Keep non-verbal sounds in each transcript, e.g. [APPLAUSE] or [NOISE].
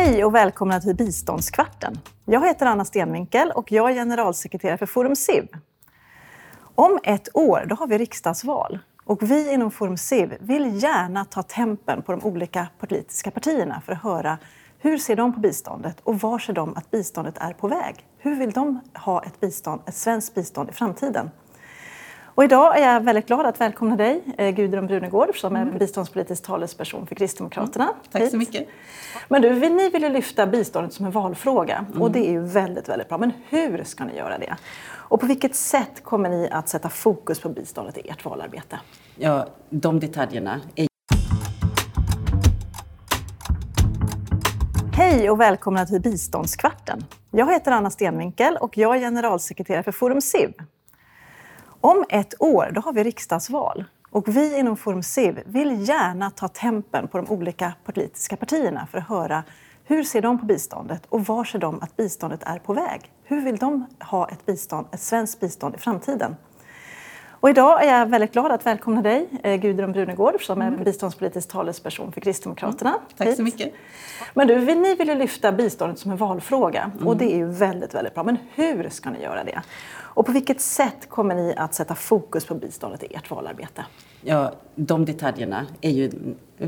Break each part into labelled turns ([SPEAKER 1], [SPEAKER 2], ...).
[SPEAKER 1] Hej och välkomna till Biståndskvarten. Jag heter Anna Stenvinkel och jag är generalsekreterare för Forum SIV. Om ett år då har vi riksdagsval och vi inom Forum SIV vill gärna ta tempen på de olika politiska partierna för att höra hur ser de på biståndet och var ser de att biståndet är på väg? Hur vill de ha ett, bistånd, ett svenskt bistånd i framtiden? Och idag är jag väldigt glad att välkomna dig, eh, Gudrun Brunegård, som är mm. biståndspolitisk talesperson för Kristdemokraterna. Mm.
[SPEAKER 2] Tack så mycket.
[SPEAKER 1] Men du, ni vill ju lyfta biståndet som en valfråga mm. och det är ju väldigt, väldigt bra. Men hur ska ni göra det? Och på vilket sätt kommer ni att sätta fokus på biståndet i ert valarbete?
[SPEAKER 2] Ja, de detaljerna är
[SPEAKER 1] Hej och välkomna till Biståndskvarten. Jag heter Anna Stenvinkel och jag är generalsekreterare för Forum CIV. Om ett år då har vi riksdagsval och vi inom Forum CIV vill gärna ta tempen på de olika politiska partierna för att höra hur ser de på biståndet och var ser de att biståndet är på väg? Hur vill de ha ett, bistånd, ett svenskt bistånd i framtiden? Och idag är jag väldigt glad att välkomna dig, eh, Gudrun Brunegård, som är mm. biståndspolitisk talesperson för Kristdemokraterna. Mm.
[SPEAKER 2] Tack så mycket.
[SPEAKER 1] Men du, ni vill ju lyfta biståndet som en valfråga och mm. det är ju väldigt, väldigt bra. Men hur ska ni göra det? Och på vilket sätt kommer ni att sätta fokus på biståndet i ert valarbete?
[SPEAKER 2] Ja, de detaljerna är ju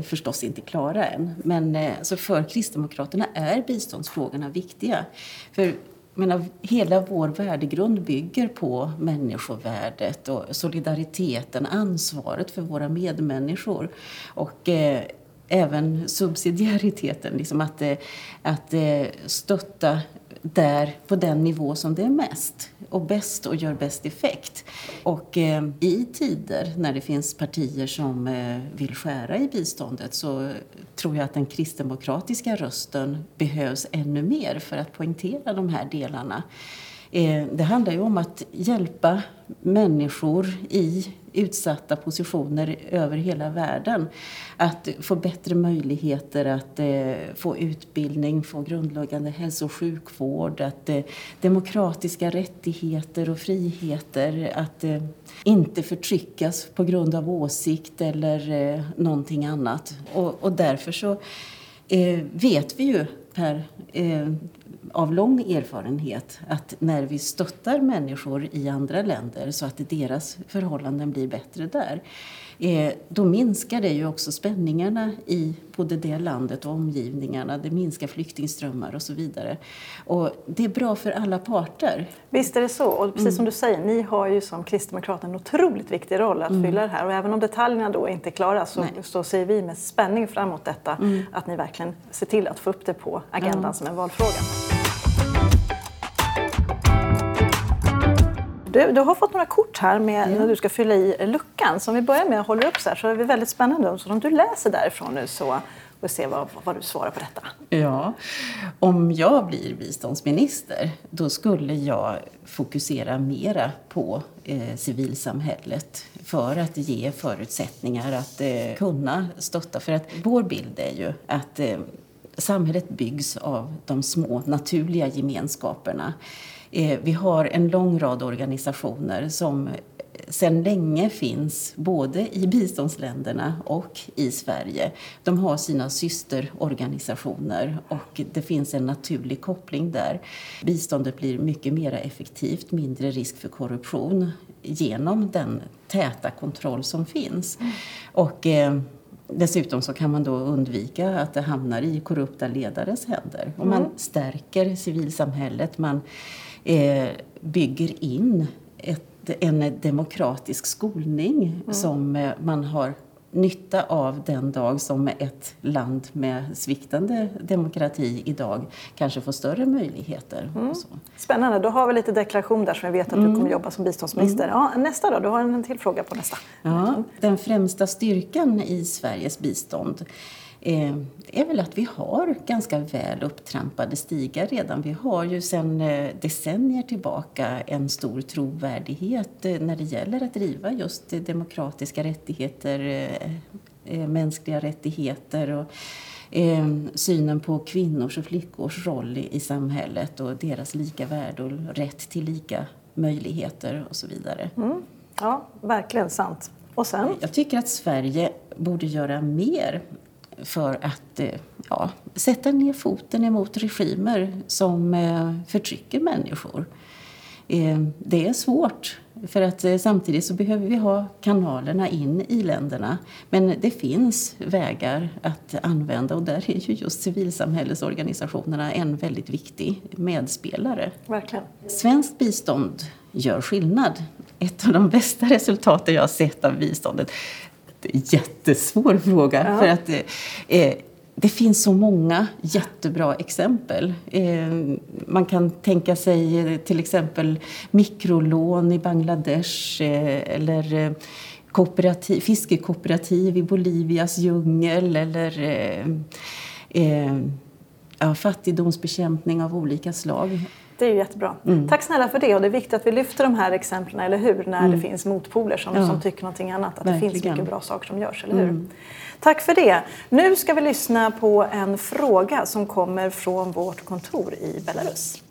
[SPEAKER 2] förstås inte klara än. Men alltså för Kristdemokraterna är biståndsfrågorna viktiga. För menar, hela vår värdegrund bygger på människovärdet och solidariteten, ansvaret för våra medmänniskor. Och eh, även subsidiariteten, liksom att, eh, att eh, stötta där på den nivå som det är mest och bäst och gör bäst effekt. Och eh, i tider när det finns partier som eh, vill skära i biståndet så tror jag att den kristdemokratiska rösten behövs ännu mer för att poängtera de här delarna. Eh, det handlar ju om att hjälpa människor i utsatta positioner över hela världen att få bättre möjligheter att eh, få utbildning, få grundläggande hälso och sjukvård, att eh, demokratiska rättigheter och friheter, att eh, inte förtryckas på grund av åsikt eller eh, någonting annat. Och, och därför så eh, vet vi ju per av lång erfarenhet att när vi stöttar människor i andra länder så att deras förhållanden blir bättre där, eh, då minskar det ju också spänningarna i både det landet och omgivningarna. Det minskar flyktingströmmar och så vidare. Och det är bra för alla parter.
[SPEAKER 1] Visst är det så. Och precis mm. som du säger, ni har ju som kristdemokrater en otroligt viktig roll att mm. fylla det här. Och även om detaljerna då inte är klara så, så ser vi med spänning fram emot detta. Mm. Att ni verkligen ser till att få upp det på agendan som en valfråga. Du, du har fått några kort här med mm. när du ska fylla i luckan. Så om vi börjar med att hålla upp så här så är det väldigt spännande. Så om du läser därifrån nu så och se vad, vad du svarar på detta.
[SPEAKER 2] Ja, om jag blir biståndsminister då skulle jag fokusera mera på eh, civilsamhället för att ge förutsättningar att eh, kunna stötta. För att vår bild är ju att eh, samhället byggs av de små naturliga gemenskaperna. Eh, vi har en lång rad organisationer som sedan länge finns både i biståndsländerna och i Sverige. De har sina systerorganisationer och det finns en naturlig koppling där. Biståndet blir mycket mer effektivt, mindre risk för korruption genom den täta kontroll som finns. Mm. Och, eh, Dessutom så kan man då undvika att det hamnar i korrupta ledares händer. Och man mm. stärker civilsamhället, man eh, bygger in ett, en demokratisk skolning mm. som eh, man har nytta av den dag som ett land med sviktande demokrati idag kanske får större möjligheter. Mm.
[SPEAKER 1] Spännande, då har vi lite deklaration där som vi vet att mm. du kommer jobba som biståndsminister. Mm. Ja, nästa då, du har en till fråga på nästa.
[SPEAKER 2] Ja, den främsta styrkan i Sveriges bistånd eh, är väl att vi har ganska väl upptrampade stigar redan. Vi har ju sedan eh, decennier tillbaka en stor trovärdighet eh, när det gäller att driva just demokratiska rättigheter, eh, mänskliga rättigheter och synen på kvinnors och flickors roll i, i samhället och deras lika värde och rätt till lika möjligheter och så vidare. Mm.
[SPEAKER 1] Ja, verkligen sant. Och sen?
[SPEAKER 2] Jag tycker att Sverige borde göra mer för att eh, ja, sätta ner foten emot regimer som eh, förtrycker människor. Eh, det är svårt för att samtidigt så behöver vi ha kanalerna in i länderna. Men det finns vägar att använda och där är ju just civilsamhällesorganisationerna en väldigt viktig medspelare.
[SPEAKER 1] Verkligen.
[SPEAKER 2] Svenskt bistånd gör skillnad. Ett av de bästa resultaten jag har sett av biståndet jättesvår fråga. Ja. För att eh, det finns så många jättebra exempel. Eh, man kan tänka sig till exempel mikrolån i Bangladesh eh, eller eh, kooperativ, fiskekooperativ i Bolivias djungel eller eh, eh, ja, fattigdomsbekämpning av olika slag.
[SPEAKER 1] Det är ju jättebra. Mm. Tack snälla för det. Och det är viktigt att vi lyfter de här exemplen, eller hur? När mm. det finns motpoler som, ja. som tycker någonting annat. Att Verkligen. det finns mycket bra saker som görs, eller hur? Mm. Tack för det. Nu ska vi lyssna på en fråga som kommer från vårt kontor i Belarus.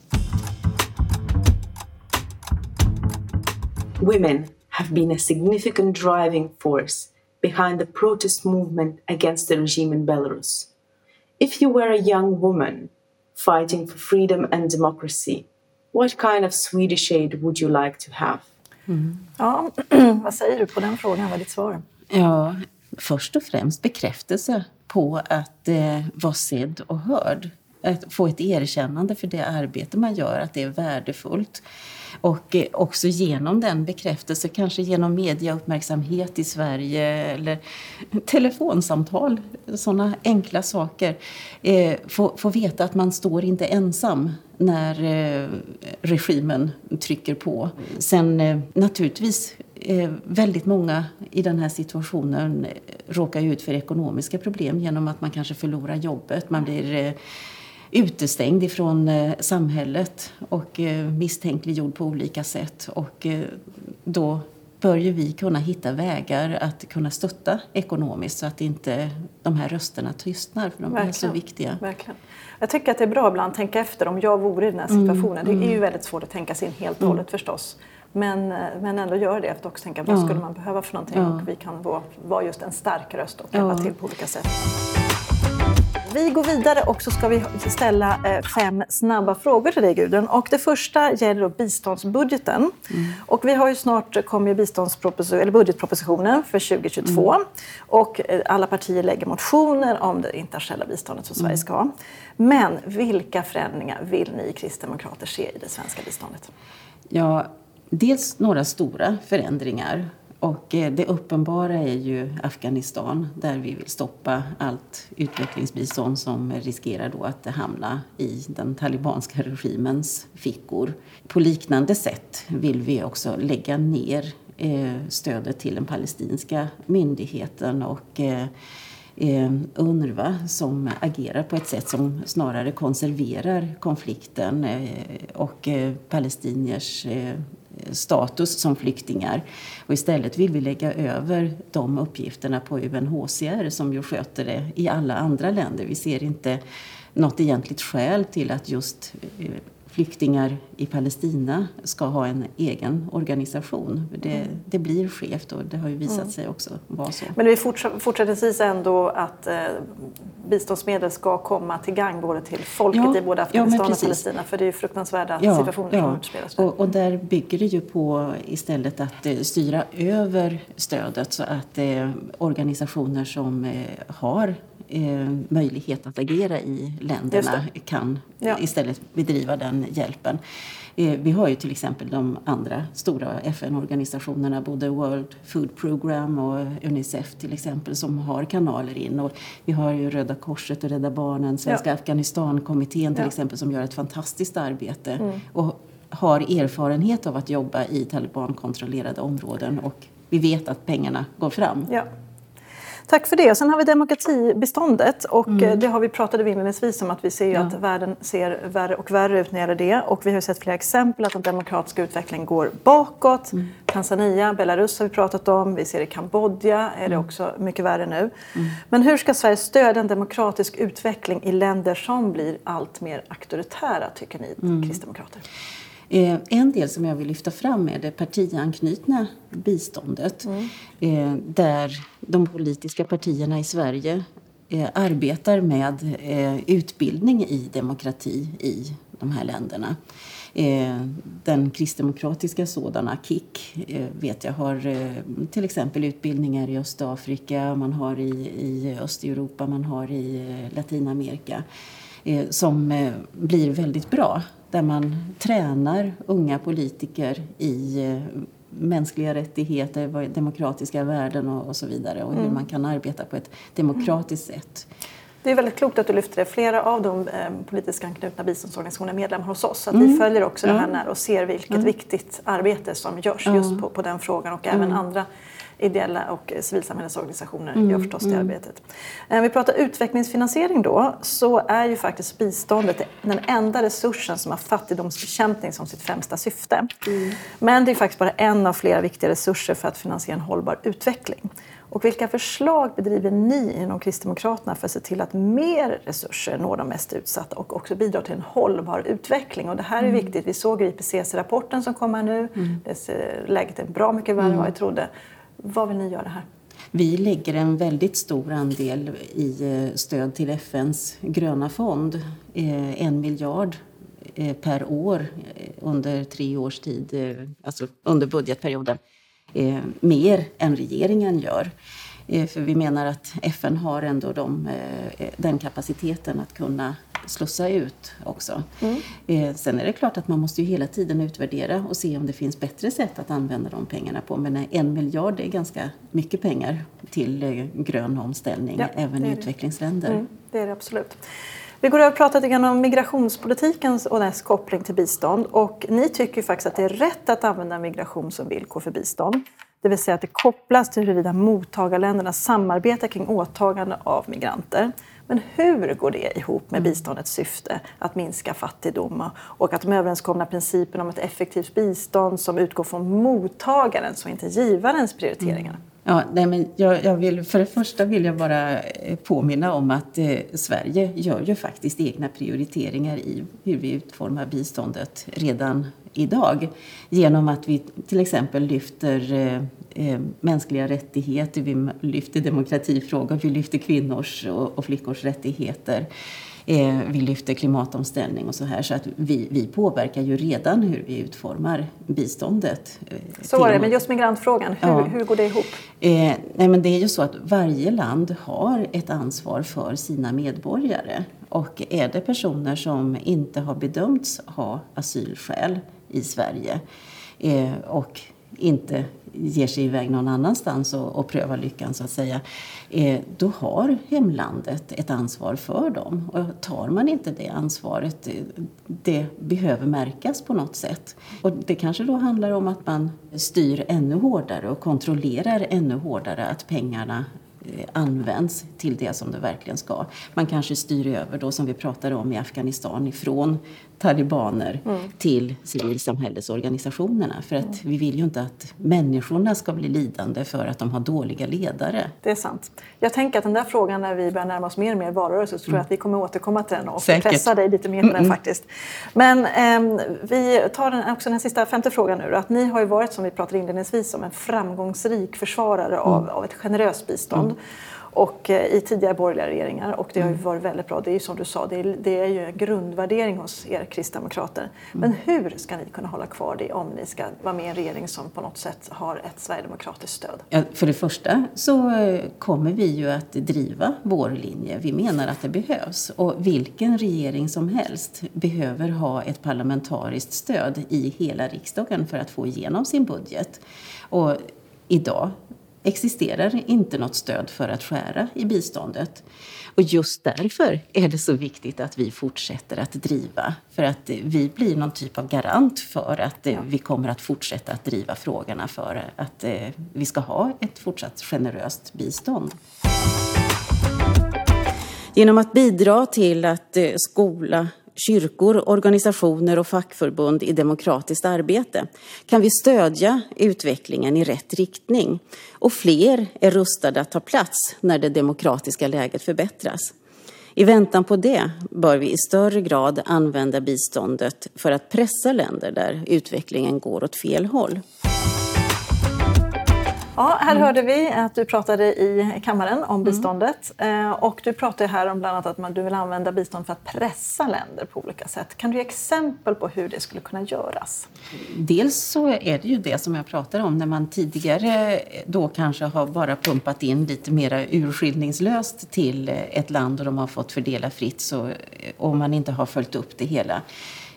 [SPEAKER 3] Women have been a significant driving force behind the protest movement against the regime in Belarus. If you were a young woman fighting for freedom and democracy. What kind of Swedish aid would you like to have?
[SPEAKER 1] Mm. Ja, [CLEARS THROAT] vad säger du på den frågan? Vad är ditt svar?
[SPEAKER 2] Ja, först och främst bekräftelse på att eh, vara sedd och hörd. Att få ett erkännande för det arbete man gör, att det är värdefullt. Och eh, också genom den bekräftelse, kanske genom mediauppmärksamhet i Sverige eller [LAUGHS] telefonsamtal, sådana enkla saker. Eh, få, få veta att man står inte ensam när eh, regimen trycker på. Sen naturligtvis väldigt många i den här situationen råkar ut för ekonomiska problem genom att man kanske förlorar jobbet. Man blir utestängd ifrån eh, samhället och eh, misstänkliggjord på olika sätt. Och eh, då bör ju vi kunna hitta vägar att kunna stötta ekonomiskt så att inte de här rösterna tystnar, för de Verkligen. är så viktiga.
[SPEAKER 1] Verkligen. Jag tycker att det är bra ibland att tänka efter om jag vore i den här mm, situationen. Mm, det är ju väldigt svårt att tänka sig in helt och mm. hållet mm. förstås. Men, men ändå göra det efter också tänka vad ja. skulle man behöva för någonting ja. och vi kan vara just en stark röst och hjälpa ja. till på olika sätt. Vi går vidare och så ska vi ställa eh, fem snabba frågor till dig Gudrun. Och det första gäller då biståndsbudgeten. Mm. Och vi har ju snart kommit eller budgetpropositionen för 2022. Mm. Och eh, alla partier lägger motioner om det internationella biståndet som Sverige mm. ska ha. Men vilka förändringar vill ni kristdemokrater se i det svenska biståndet?
[SPEAKER 2] Ja, dels några stora förändringar och eh, det uppenbara är ju Afghanistan där vi vill stoppa allt utvecklingsbistånd som riskerar då att hamna i den talibanska regimens fickor. På liknande sätt vill vi också lägga ner eh, stödet till den palestinska myndigheten och eh, UNRWA som agerar på ett sätt som snarare konserverar konflikten och palestiniers status som flyktingar. Och istället vill vi lägga över de uppgifterna på UNHCR som ju sköter det i alla andra länder. Vi ser inte något egentligt skäl till att just eh, flyktingar i Palestina ska ha en egen organisation. Det, mm. det blir skevt och det har ju visat mm. sig också vara så.
[SPEAKER 1] Men det är fortsättningsvis ändå att eh, biståndsmedel ska komma till gang både till folket ja, i både Afghanistan ja, och Palestina för det är ju fruktansvärda ja, situationer som utspelas.
[SPEAKER 2] Och, och där bygger det ju på istället att eh, styra över stödet så att eh, organisationer som eh, har eh, möjlighet att agera i länderna kan ja. istället bedriva den hjälpen. Eh, vi har ju till exempel de andra stora FN-organisationerna, både World Food Program och Unicef till exempel, som har kanaler in. Och vi har ju Röda Korset och Rädda Barnen, Svenska ja. Afghanistankommittén till ja. exempel, som gör ett fantastiskt arbete. Mm. Och har erfarenhet av att jobba i talibankontrollerade områden och vi vet att pengarna går fram.
[SPEAKER 1] Ja. Tack för det. Sen har vi demokratibeståndet och mm. Eh, det har vi pratade inledningsvis om att vi ser ja. att världen ser värre och värre ut när det gäller det och vi har sett flera exempel att den demokratiska utvecklingen går bakåt. Mm. Tanzania, Belarus har vi pratat om, vi ser i Kambodja är det mm. också mycket värre nu. Mm. Men hur ska Sverige stödja en demokratisk utveckling i länder som blir allt mer auktoritära tycker ni mm. kristdemokrater?
[SPEAKER 2] Eh, en del som jag vill lyfta fram är det partianknutna biståndet. Mm. Eh, där de politiska partierna i Sverige eh, arbetar med utbildning i demokrati i de här länderna. Den kristdemokratiska sådana, KIK, vet jag har till exempel utbildningar i Östafrika, man har i, i Östeuropa, man har i Latinamerika som blir väldigt bra. Där man tränar unga politiker i mänskliga rättigheter, demokratiska värden och, så vidare och hur mm. man kan arbeta på ett demokratiskt sätt.
[SPEAKER 1] Det är väldigt klokt att du lyfter det. Flera av de eh, politiskt anknutna biståndsorganisationerna är medlemmar hos oss. Så att mm. vi följer också mm. det här nära och ser vilket mm. viktigt arbete som görs just på, på den frågan och även mm. andra ideella och civilsamhällesorganisationer mm, gör förstås det arbetet. När eh, vi pratar utvecklingsfinansiering då så är ju faktiskt biståndet den enda resursen som har fattigdomsbekämpning som sitt främsta syfte. Mm. Men det är faktiskt bara en av flera viktiga resurser för att finansiera en hållbar utveckling. Och vilka förslag bedriver ni inom Kristdemokraterna för att se till att mer resurser når de mest utsatta och också bidrar till en hållbar utveckling? Och det här är mm. viktigt. Vi såg IPCC-rapporten som kommer nu. Mm. läget är bra mycket värre än vad vi trodde. Vad vill ni göra här?
[SPEAKER 2] Vi lägger en väldigt stor andel i eh, stöd till FNs gröna fond. Eh, en miljard eh, per år under tre års tid, alltså under budgetperioden. Mer än regeringen gör. För vi menar att FN har ändå de, den kapaciteten att kunna slussa ut också. Mm. Eh, sen är det klart att man måste ju hela tiden utvärdera och se om det finns bättre sätt att använda de pengarna på. Men en miljard är ganska mycket pengar till eh, grön omställning ja, även i utvecklingsländer. Mm,
[SPEAKER 1] det är det absolut. Vi går över och pratar lite om migrationspolitiken och dess koppling till bistånd. Och ni tycker faktiskt att det är rätt att använda migration som villkor för bistånd. Det vill säga att det kopplas till huruvida mottagarländerna samarbetar kring åtagande av migranter. Men hur går det ihop med biståndets syfte att minska fattigdom och att de överenskomna principerna om ett effektivt bistånd som utgår från mottagarens och inte givarens prioriteringar? Mm.
[SPEAKER 2] Ja, nej, men jag, jag, vill, för det första vill jag bara eh, påminna om att eh, Sverige gör ju faktiskt egna prioriteringar i hur vi utformar biståndet redan idag. Genom att vi till exempel lyfter eh, eh, mänskliga rättigheter, vi lyfter demokratifrågor, vi lyfter kvinnors och, och flickors rättigheter. Eh, vi lyfter klimatomställning och så här. Så att vi, vi påverkar ju redan hur vi utformar biståndet.
[SPEAKER 1] Eh, så var det, men just migrantfrågan, hur, ja. hur går det ihop?
[SPEAKER 2] Eh, nej men det är ju så att varje land har ett ansvar för sina medborgare. Och är det personer som inte har bedömts ha asylskäl i Sverige eh, och inte ger sig iväg någon annanstans och, och prövar lyckan så att säga, eh, då har hemlandet ett ansvar för dem. Och tar man inte det ansvaret, eh, det behöver märkas på något sätt. Och det kanske då handlar om att man styr ännu hårdare och kontrollerar ännu hårdare att pengarna används till det som det verkligen ska. Man kanske styr över då, som vi pratade om i Afghanistan, ifrån talibaner mm. till civilsamhällesorganisationerna. För att mm. vi vill ju inte att människorna ska bli lidande för att de har dåliga ledare.
[SPEAKER 1] Det är sant. Jag tänker att den där frågan när vi börjar närma oss mer och mer valrörelse så tror jag mm. att vi kommer återkomma till den och Säkert. pressa dig lite mer på den faktiskt. Men eh, vi tar den, också den sista femte frågan nu. Att ni har ju varit, som vi pratade inledningsvis om, en framgångsrik försvarare av, mm. av ett generöst bistånd. Och eh, i tidigare borgerliga regeringar. Och det har ju mm. varit väldigt bra. Det är ju som du sa, det är, det är ju en grundvärdering hos er kristdemokrater. Men mm. hur ska ni kunna hålla kvar det om ni ska vara med i en regering som på något sätt har ett sverigedemokratiskt stöd?
[SPEAKER 2] Ja, för det första så eh, kommer vi ju att driva vår linje. Vi menar att det behövs. Och vilken regering som helst behöver ha ett parlamentariskt stöd i hela riksdagen för att få igenom sin budget. Och idag existerar inte något stöd för att skära i biståndet. Och just därför är det så viktigt att vi fortsätter att driva. För att vi blir någon typ av garant för att eh, vi kommer att fortsätta att driva frågorna för att eh, vi ska ha ett fortsatt generöst bistånd. Genom att bidra till att eh, skola kyrkor, organisationer och fackförbund i demokratiskt arbete kan vi stödja utvecklingen i rätt riktning och fler är rustade att ta plats när det demokratiska läget förbättras. I väntan på det bör vi i större grad använda biståndet för att pressa länder där utvecklingen går åt fel håll.
[SPEAKER 1] Ja, här mm. hörde vi att du pratade i kammaren om mm. biståndet. Mm. Och du pratade här om bland annat att du vill använda bistånd för att pressa länder på olika sätt. Kan du ge exempel på hur det skulle kunna göras?
[SPEAKER 2] Dels så är det ju det som jag pratar om när man tidigare då kanske har bara pumpat in lite mer urskiljningslöst till ett land och de har fått fördela fritt så, om man inte har följt upp det hela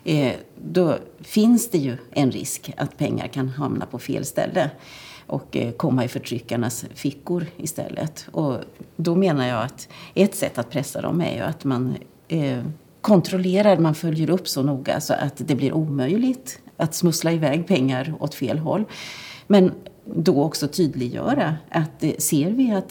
[SPEAKER 2] eh, då finns det ju en risk att pengar kan hamna på fel ställe och eh, komma i förtryckarnas fickor istället. Och då menar jag att ett sätt att pressa dem är ju att man eh, kontrollerar, man följer upp så noga så att det blir omöjligt att smussla iväg pengar åt fel håll. Men då också tydliggöra att eh, ser vi att